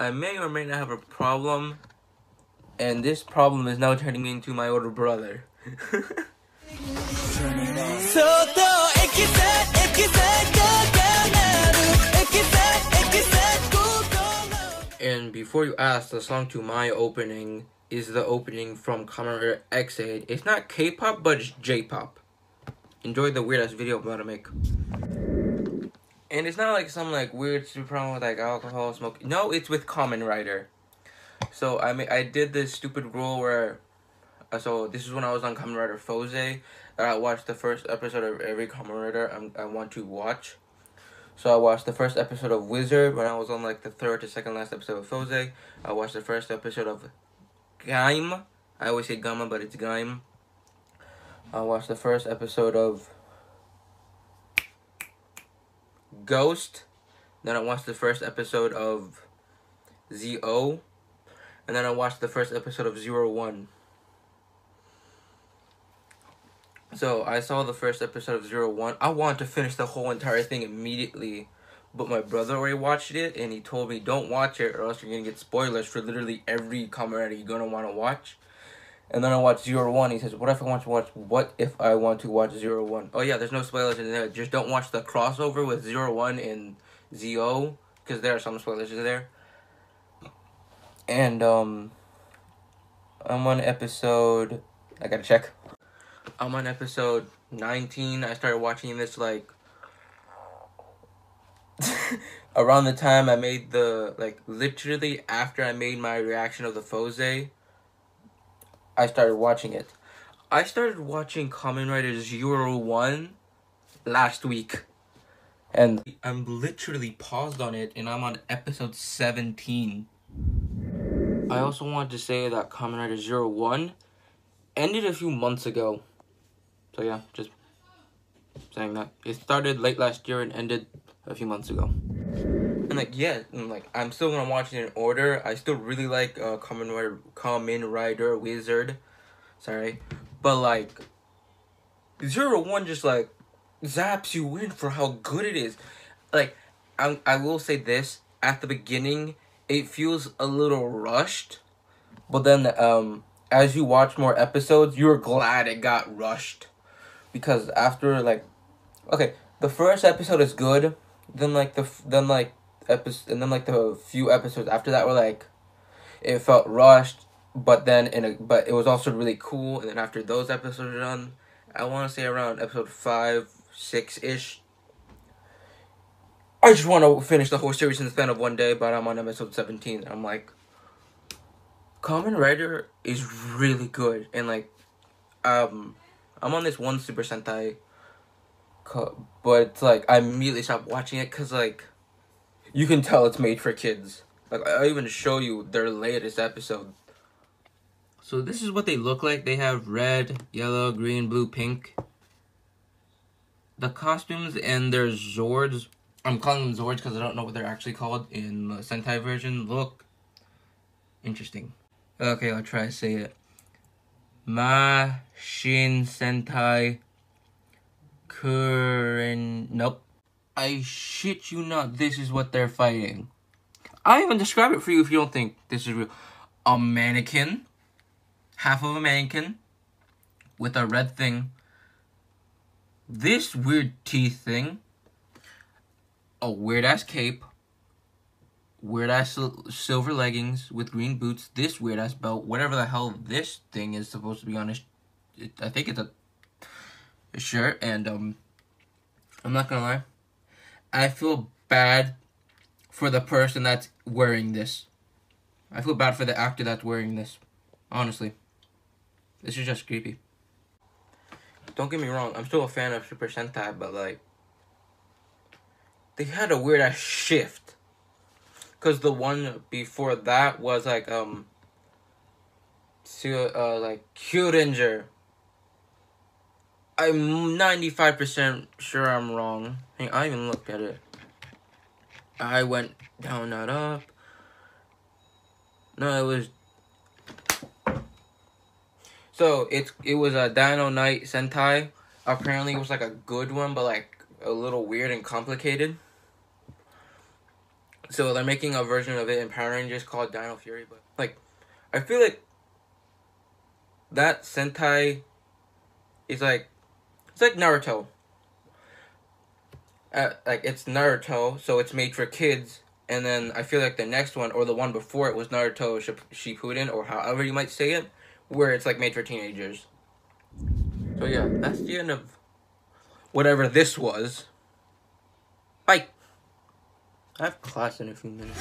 I may or may not have a problem, and this problem is now turning me into my older brother. and before you ask, the song to my opening is the opening from Kamen Rider Ex-Aid. It's not K-pop, but it's J-pop. Enjoy the weird ass video I'm about to make. And it's not like some like weird super problem with like alcohol, smoke. No, it's with Kamen Rider. So I mean, I did this stupid rule where, uh, so this is when I was on Kamen Rider Fourze. That I watched the first episode of every Kamen Rider I'm, I want to watch. So I watched the first episode of Wizard when I was on like the third to second last episode of Fourze. I watched the first episode of Gaim. I always say Gamma, but it's Gaim. I watched the first episode of Ghost. Then I watched the first episode of Zi-O. And then I watched the first episode of Zero One. So I saw the first episode of Zero One. I wanted to finish the whole entire thing immediately. But my brother already watched it and he told me don't watch it or else you're gonna get spoilers for literally every comedy you're gonna wanna watch. And then I watched Zero One. He says, "What if I want to watch? What if I want to watch Zero One? Oh yeah, there's no spoilers in there. Just don't watch the crossover with Zero One and Zi-O because there are some spoilers in there. And um, I'm on episode. I gotta check. I'm on episode 19. I started watching this like around the time I made the like literally after I made my reaction of the Fourze, I started watching it. I started watching Kamen Rider Zero One last week. And I'm literally paused on it and I'm on episode 17. I also wanted to say that Kamen Rider Zero One ended a few months ago. So yeah, just saying that. It started late last year and ended a few months ago. And like yeah, and like I'm still gonna watch it in order. I still really like uh Kamen Rider Kamen Rider Wizard. Sorry. But like Zero One just like zaps you in for how good it is. Like I I will say this, at the beginning it feels a little rushed. But then um as you watch more episodes, you're glad it got rushed. Because after like okay, the first episode is good. Then like the then like episode and then like the few episodes after that were like it felt rushed but then in a but it was also really cool and then after those episodes are done i want to say around episode five six ish i just want to finish the whole series in the span of one day but i'm on episode 17 i'm like Kamen Rider is really good and like um i'm on this one super sentai but it's like i immediately stopped watching it because like you can tell it's made for kids. Like I'll even show you their latest episode. So this is what they look like. They have red, yellow, green, blue, pink. The costumes and their Zords, I'm calling them Zords because I don't know what they're actually called in the Sentai version, look interesting. Okay, I'll try to say it. Ma Shin Sentai Kuren. Nope. I shit you not, this is what they're fighting. I even describe it for you if you don't think this is real. A mannequin, half of a mannequin, with a red thing. This weird teeth thing. A weird ass cape. Weird ass silver leggings with green boots. This weird ass belt. Whatever the hell this thing is supposed to be on. It, I think it's a, a shirt. And um, I'm not gonna lie. I feel bad for the person that's wearing this. I feel bad for the actor that's wearing this. Honestly. This is just creepy. Don't get me wrong, I'm still a fan of Super Sentai, but like they had a weird ass shift. Cause the one before that was like um uh, like Kyuranger. I'm 95% sure I'm wrong. Hey, I even looked at it. I went down, not up. No, it was... So, it, it was a Dino Knight Sentai. Apparently, it was like a good one, but like a little weird and complicated. So they're making a version of it in Power Rangers called Dino Fury, but like, I feel like that Sentai is like it's like Naruto. Uh, like it's Naruto, so it's made for kids. And then I feel like the next one or the one before it was Naruto Shippuden or however you might say it, where it's like made for teenagers. So yeah, that's the end of whatever this was. Bye. I have class in a few minutes.